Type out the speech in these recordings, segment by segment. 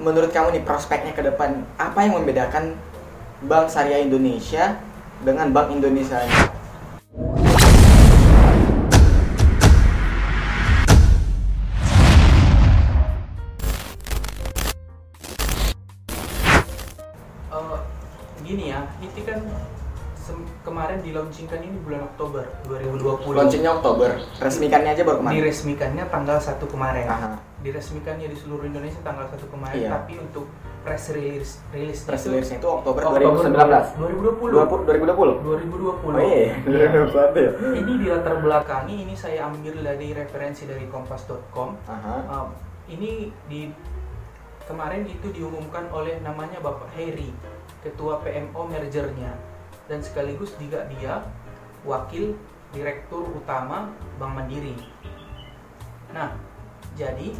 menurut kamu nih prospeknya ke depan apa yang membedakan Bank Syariah Indonesia dengan Bank Indonesia? Eh, gini ya, itu kan kemarin dilaunchingkan ini bulan Oktober 2020. Launchingnya Oktober, resmikannya aja baru kemarin. Diresmikannya tanggal 1 kemarin. Aha. Diresmikannya di seluruh Indonesia tanggal 1 kemarin, Iya. tapi untuk press release rilis Press release itu Oktober, Oktober 2019. 2020. 2020. 2020. Oh iya, 2021 ya. Ini di latar belakangi ini saya ambil dari referensi dari kompas.com. Um, ini di kemarin itu diumumkan oleh namanya Bapak Heri, ketua PMO mergernya dan sekaligus juga dia wakil direktur utama Bank Mandiri. Nah, jadi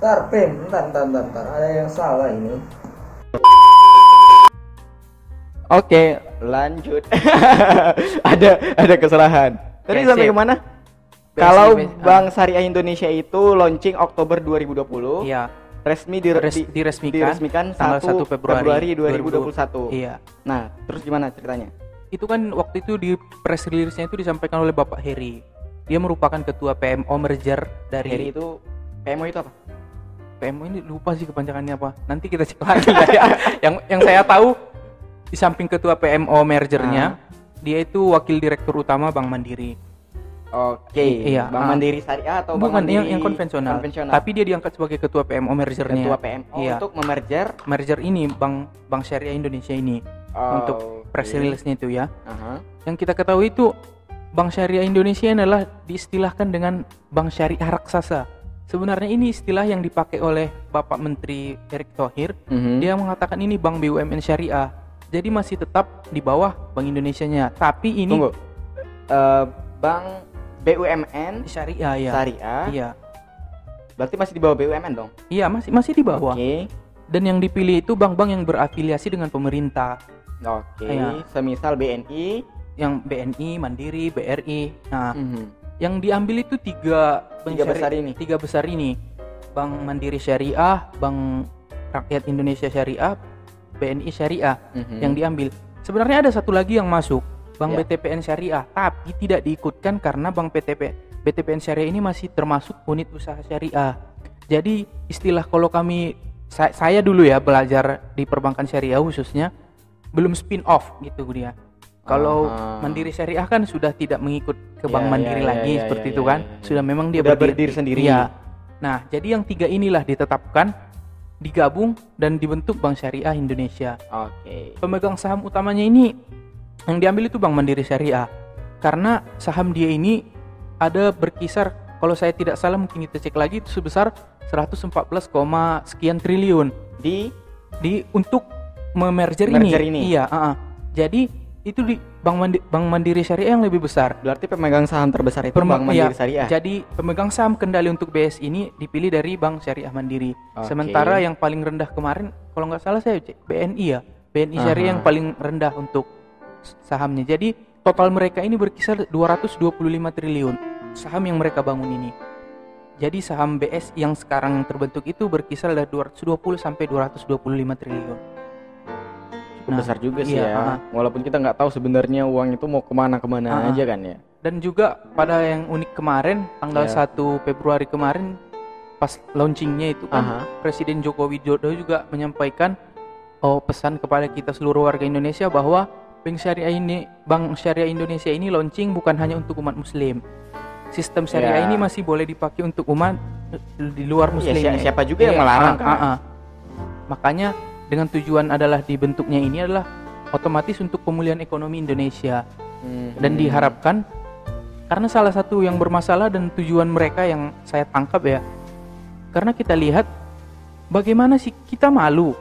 Ntar, Pim, ntar, ntar, ntar, ntar, ada yang salah ini. Oke, lanjut. ada ada kesalahan. Tadi sampai ke mana? Kalau. Bank Syariah Indonesia itu launching Oktober 2020, ya resmi di, res- di- diresmikan, diresmikan tanggal 1 1 Februari, 2021. Iya. Nah, terus gimana ceritanya? Itu kan waktu itu di press release-nya itu disampaikan oleh Bapak Heri. Dia merupakan ketua PMO merger dari Heri itu PMO itu apa? PMO ini lupa sih kepanjangannya apa. Nanti kita cek lagi ya. yang yang saya tahu di samping ketua PMO mergernya, dia itu wakil direktur utama Bank Mandiri. Oke, Iya, Bank ah. Mandiri Syariah atau Bank Bukan Mandiri yang yang konvensional. konvensional? Tapi dia diangkat sebagai ketua PMO mergernya. ketua PMO Iya. untuk memerger merger ini Bank Bank Syariah Indonesia ini untuk press release-nya itu ya. Aha. Yang kita ketahui itu Bank Syariah Indonesia adalah diistilahkan dengan Bank Syariah Raksasa. Sebenarnya ini istilah yang dipakai oleh Bapak Menteri Erick Thohir Mhm. Dia mengatakan ini bank BUMN syariah. Jadi masih tetap di bawah Bank Indonesia-nya. Tapi ini Tunggu. Eh, Bank BUMN syariah ya. Syariah. Iya. Berarti masih di bawah BUMN dong? Iya, masih masih di bawah. Oke. Dan yang dipilih itu bank-bank yang berafiliasi dengan pemerintah. Oke. Iya. Semisal BNI. Yang BNI, Mandiri, BRI. Nah, Mhm. Yang diambil itu tiga bank Tiga syari- besar ini. Tiga besar ini. Bank Mandiri Syariah, Bank Rakyat Indonesia Syariah, BNI Syariah. Mhm. yang diambil. Sebenarnya ada satu lagi yang masuk, Bank Ya. BTPN Syariah, tapi tidak diikutkan karena Bank BTP BTPN Syariah ini masih termasuk unit usaha syariah. Jadi istilah kalau kami sa- saya dulu ya belajar di perbankan syariah khususnya belum spin off gitu dia. Kalau Aha. Mandiri Syariah kan sudah tidak mengikut ke Ya, Bank ya, Mandiri ya, lagi ya, seperti ya, itu ya, kan. ya, ya. Sudah memang dia Udah berdiri sendiri. Iya. Nah, jadi yang tiga inilah ditetapkan digabung dan dibentuk Bank Syariah Indonesia Oke. pemegang saham utamanya ini yang diambil itu Bank Mandiri Syariah karena saham dia ini ada berkisar kalau saya tidak salah mungkin kita cek lagi itu sebesar 114, koma sekian triliun Di di untuk memerger Merger ini. ini. Iya, ah, ah. Jadi itu di Bank Mandiri, Bank Mandiri Syariah yang lebih besar. berarti pemegang saham terbesar itu Perma- Bank Mandiri Syariah. Jadi pemegang saham kendali untuk BS ini dipilih dari Bank Syariah Mandiri. Oke. Sementara yang paling rendah kemarin kalau nggak salah saya cek BNI ya. BNI Syariah Aha. yang paling rendah untuk sahamnya. Jadi total mereka ini berkisar 225 triliun saham yang mereka bangun ini. Jadi saham BS yang sekarang terbentuk itu berkisar dari 220 sampai 225 triliun. Cukup besar juga sih iya, ya. ah. Walaupun kita nggak tahu sebenarnya uang itu mau ke mana ke mana Ah, ah. aja kan ya. Dan juga pada yang unik kemarin tanggal Iya. 1 Februari kemarin pas launchingnya itu kan Aha. Presiden Joko Widodo juga menyampaikan oh pesan kepada kita seluruh warga Indonesia bahwa Bank Syariah ini Bank Syariah Indonesia ini launching bukan hanya untuk umat muslim. Sistem syariah Ya. ini masih boleh dipakai untuk umat di luar Iya, muslim. si- siapa juga yang Iya, melarang kan? ah, ah. Makanya dengan tujuan adalah dibentuknya ini adalah otomatis untuk pemulihan ekonomi Indonesia Mhm. dan diharapkan karena salah satu yang bermasalah dan tujuan mereka yang saya tangkap ya karena kita lihat bagaimana sih kita malu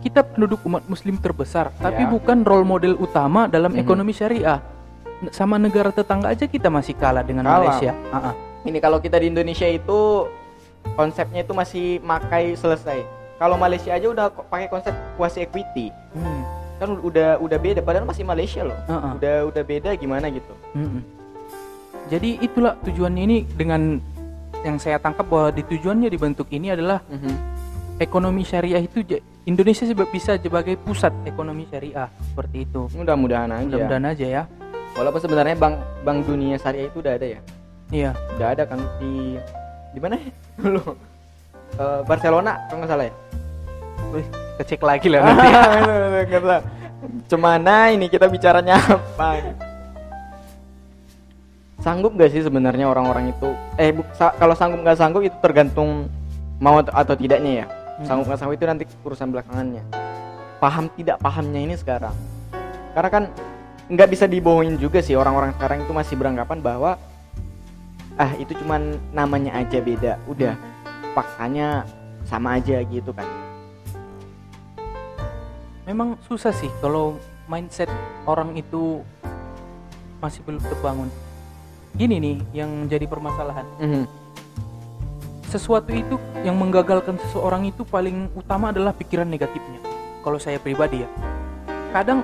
kita penduduk umat muslim terbesar tapi Ya. bukan role model utama dalam Mhm. ekonomi syariah sama negara tetangga aja kita masih kalah dengan Kalah. Malaysia Ah, ah. Ini kalau kita di Indonesia itu konsepnya itu masih makai selesai. Kalau Malaysia aja udah pakai konsep quasi equity. Hmm. Kan udah udah beda padahal masih Malaysia loh. Ah, ah. Udah udah beda gimana gitu. Mm-mm. Jadi itulah tujuannya ini dengan yang saya tangkap bahwa di tujuannya dibentuk ini adalah Mhm. ekonomi syariah itu Indonesia bisa sebagai pusat ekonomi syariah seperti itu. Mudah-mudahan aja. Mudah-mudahan aja ya. Walaupun sebenarnya bank bank dunia syariah itu udah ada ya. Iya. Udah ada kan di di mana ya? Dulu. Eh, Barcelona kalau nggak salah ya. Wih, kecek lagi lah nanti. Tahu. Cemana ini kita bicaranya apa? Sanggup gak sih sebenarnya orang-orang itu? Eh, bu- sa- kalau sanggup nggak sanggup itu tergantung mau atau, atau tidaknya ya. Hmm. Sanggup nggak sanggup itu nanti urusan belakangannya. Paham tidak pahamnya ini sekarang. Karena kan nggak bisa dibohongin juga sih orang-orang sekarang itu masih beranggapan bahwa ah itu cuman namanya aja beda. Udah faktanya sama aja gitu kan. Memang susah sih kalau mindset orang itu masih belum terbangun. Gini nih yang jadi permasalahan. Mhm. Sesuatu itu yang menggagalkan seseorang itu paling utama adalah pikiran negatifnya. Kalau saya pribadi ya. Kadang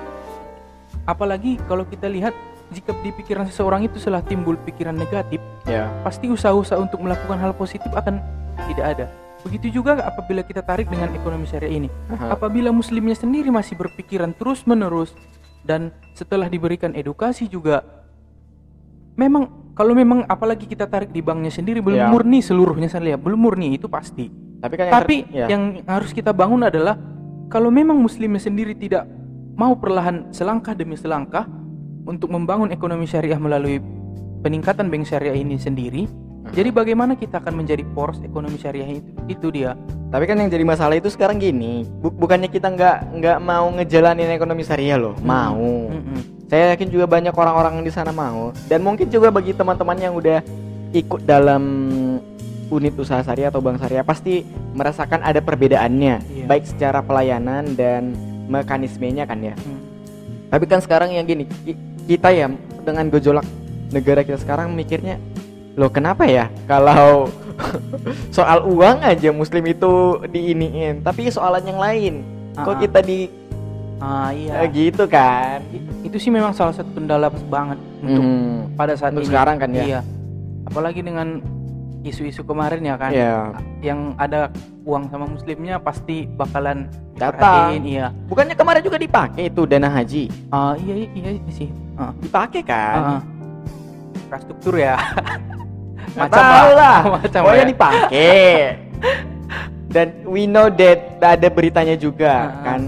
apalagi kalau kita lihat jika di pikiran seseorang itu setelah timbul pikiran negatif, Ya. pasti usaha-usaha untuk melakukan hal positif akan tidak ada. Begitu juga apabila kita tarik dengan ekonomi syariah ini. Aha. Apabila muslimnya sendiri masih berpikiran terus-menerus dan setelah diberikan edukasi juga memang kalau memang apalagi kita tarik di banknya sendiri belum Ya. murni seluruhnya saya lihat belum murni itu pasti. Tapi kan yang Tapi ya. yang harus kita bangun adalah kalau memang muslimnya sendiri tidak mau perlahan selangkah demi selangkah untuk membangun ekonomi syariah melalui peningkatan bank syariah ini sendiri. Jadi bagaimana kita akan menjadi poros ekonomi syariah itu? Itu dia. Tapi kan yang jadi masalah itu sekarang gini, bu- bukannya kita nggak nggak mau ngejalanin ekonomi syariah loh, mau. Mm-mm. Saya yakin juga banyak orang-orang di sana mau. Dan mungkin juga bagi teman-teman yang udah ikut dalam unit usaha syariah atau bank syariah pasti merasakan ada perbedaannya, Iya. baik secara pelayanan dan mekanismenya kan ya. Mm. Tapi kan sekarang yang gini, ki- kita ya dengan gejolak negara kita sekarang mikirnya, loh kenapa ya kalau soal uang aja muslim itu diiniin, tapi soalan yang lain kok Ah, kita di Ah iya. eh, gitu kan? Itu sih memang salah satu kendala banget untuk Hmm, pada saat untuk ini. sekarang kan ya? Iya. Apalagi dengan isu-isu kemarin ya kan. ya. Yang ada uang sama muslimnya pasti bakalan Datang. iya. Bukannya kemarin juga dipakai itu dana haji, Ah iya iya, iya sih. Ah, dipakai kan? ah, ah. Infrastruktur ya. Nggak tahu lah. Macam Pokoknya ya. dipakai. Dan we know that ada beritanya juga Ah. kan.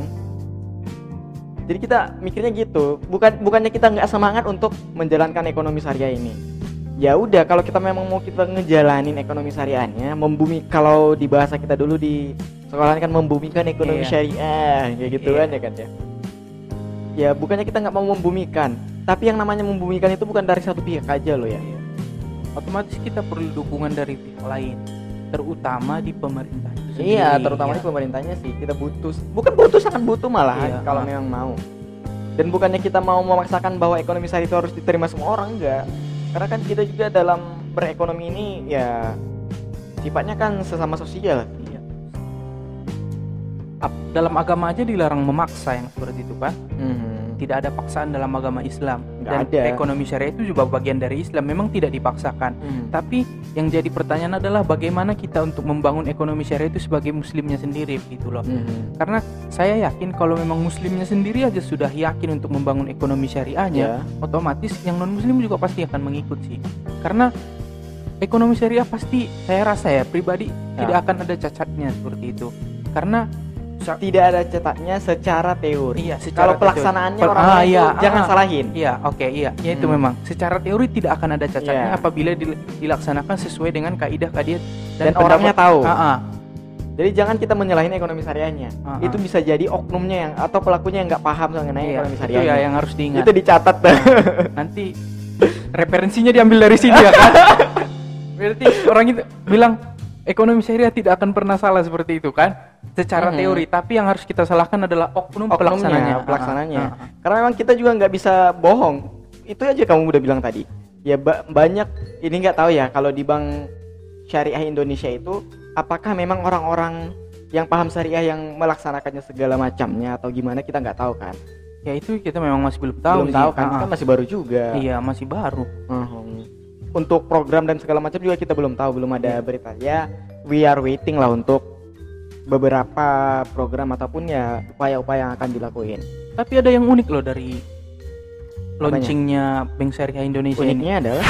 Jadi kita mikirnya gitu, bukan bukannya kita nggak semangat untuk menjalankan ekonomi syariah ini. Ya udah, kalau kita memang mau kita ngejalanin ekonomi syariahnya, membumi kalau di bahasa kita dulu di sekolah kan membumikan ekonomi Iya. syariah, kayak gitu Iya. kan ya kan ya. Ya bukannya kita nggak mau membumikan, tapi yang namanya membumikan itu bukan dari satu pihak aja loh ya. Otomatis kita perlu dukungan dari pihak lain, terutama di pemerintah itu sendiri. Iya, terutama di ya. pemerintahnya sih kita butuh, bukan butuh sangat butuh malah Iya, kalau memang mau. Dan bukannya kita mau memaksakan bahwa ekonomi syariah itu harus diterima semua orang enggak. Karena kan kita juga dalam berekonomi ini ya sifatnya kan sesama sosial. Iya. Dalam agama aja dilarang memaksa yang seperti itu kan. Mhm. Tidak ada paksaan dalam agama Islam. Nggak Dan ada. ekonomi syariah itu juga bagian dari Islam. Memang tidak dipaksakan. Mhm. Tapi yang jadi pertanyaan adalah bagaimana kita untuk membangun ekonomi syariah itu sebagai muslimnya sendiri gitu loh. Mhm. Karena saya yakin kalau memang muslimnya sendiri aja sudah yakin untuk membangun ekonomi syariahnya, Ya. otomatis yang non muslim juga pasti akan mengikut sih. Karena ekonomi syariah pasti saya rasa ya pribadi Ya. tidak akan ada cacatnya seperti itu. Karena Tidak ada cetaknya secara teori. iya secara Kalau pelaksanaannya teori- orang ah, itu iya, jangan ah, salahin. Iya, oke, iya, ya itu Hmm. memang. Secara teori tidak akan ada cacatnya Iya. apabila dil- dilaksanakan sesuai dengan kaidah kaidah Dan orangnya tahu. Ah, ah. Jadi jangan kita menyalahin ekonomi syariahnya. Ah, ah. Itu bisa jadi oknumnya yang atau pelakunya yang nggak paham mengenai Iya, ekonomi itu syariahnya. ya yang harus diingat. Itu dicatat. Nanti referensinya diambil dari sini ya kan? Berarti orang itu bilang ekonomi syariah tidak akan pernah salah seperti itu kan? Secara Mhm. teori, tapi yang harus kita salahkan adalah oknum Oknumnya, pelaksananya. pelaksananya. Ah, ah, ah. Karena memang kita juga nggak bisa bohong. Itu aja kamu udah bilang tadi. Ya ba- banyak ini nggak tahu ya kalau di bank syariah Indonesia itu apakah memang orang-orang yang paham syariah yang melaksanakannya segala macamnya atau gimana kita nggak tahu kan. Ya itu kita memang masih belum tahu Belum sih. tahu kan, Ah, ah. kan masih baru juga. Iya, masih baru. Mhm. Untuk program dan segala macam juga kita belum tahu, belum ada Iya. berita. Ya, we are waiting lah untuk beberapa program ataupun ya upaya-upaya yang akan dilakuin. Tapi ada yang unik loh dari launchingnya Bank Syariah Indonesia ini. Uniknya adalah